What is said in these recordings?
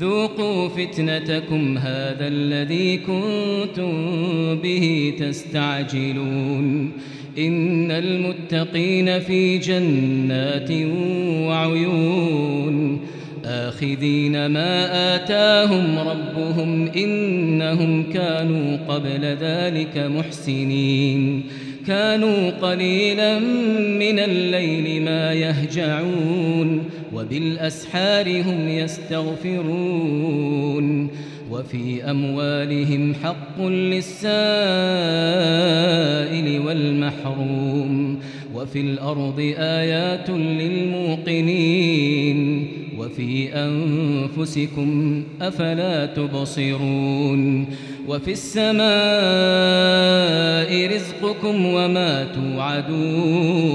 ذوقوا فتنتكم هذا الذي كنتم به تستعجلون. إن المتقين في جنات وعيون. آخذين ما آتاهم ربهم إنهم كانوا قبل ذلك محسنين. كانوا قليلا من الليل ما يهجعون. وبالأسحار هم يستغفرون وفي أموالهم حق للسائل والمحروم وفي الأرض آيات للموقنين وفي أنفسكم أفلا تبصرون وفي السماء رزقكم وما توعدون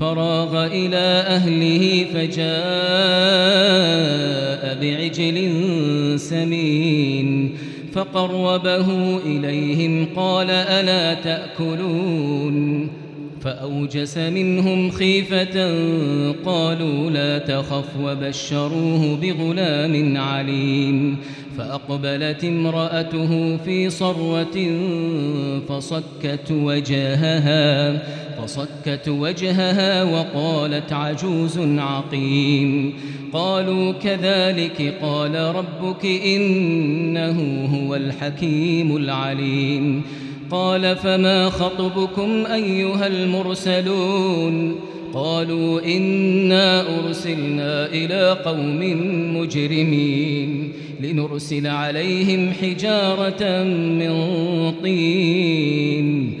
فراغ إلى أهله فجاء بعجل سمين فقربه إليهم قال ألا تأكلون فأوجس منهم خيفة قالوا لا تخف وبشروه بغلام عليم فأقبلت امرأته في صروة فصكت وجهها فصكت وجهها وقالت عجوز عقيم. قالوا كذلك قال ربك إنه هو الحكيم العليم. قال فما خطبكم أيها المرسلون؟ قالوا إنا أرسلنا إلى قوم مجرمين لنرسل عليهم حجارة من طين.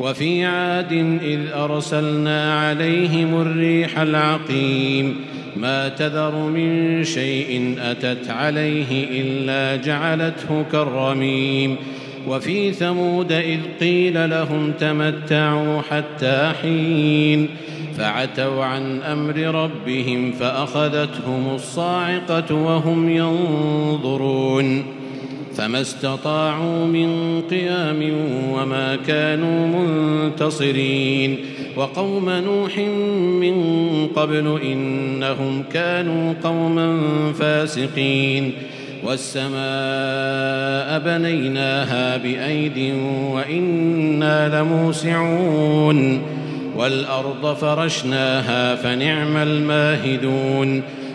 وفي عاد إذ أرسلنا عليهم الريح العقيم. ما تذر من شيء أتت عليه إلا جعلته كالرميم. وفي ثمود إذ قيل لهم تمتعوا حتى حين. فعتوا عن أمر ربهم فأخذتهم الصاعقة وهم ينظرون. فما استطاعوا من قيام وما كانوا منتصرين وقوم نوح من قبل إنهم كانوا قوما فاسقين والسماء بنيناها بأيد وإنا لموسعون والأرض فرشناها فنعم الماهدون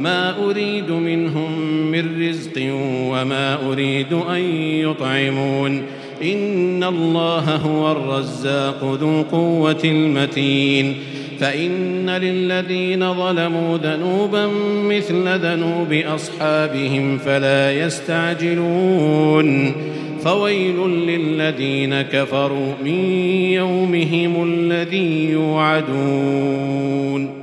ما أريد منهم من رزق وما أريد أن يطعمون. إن الله هو الرزاق ذو القوة المتين. فإن للذين ظلموا ذنوبا مثل ذنوب أصحابهم فلا يستعجلون. فويل للذين كفروا من يومهم الذي يوعدون.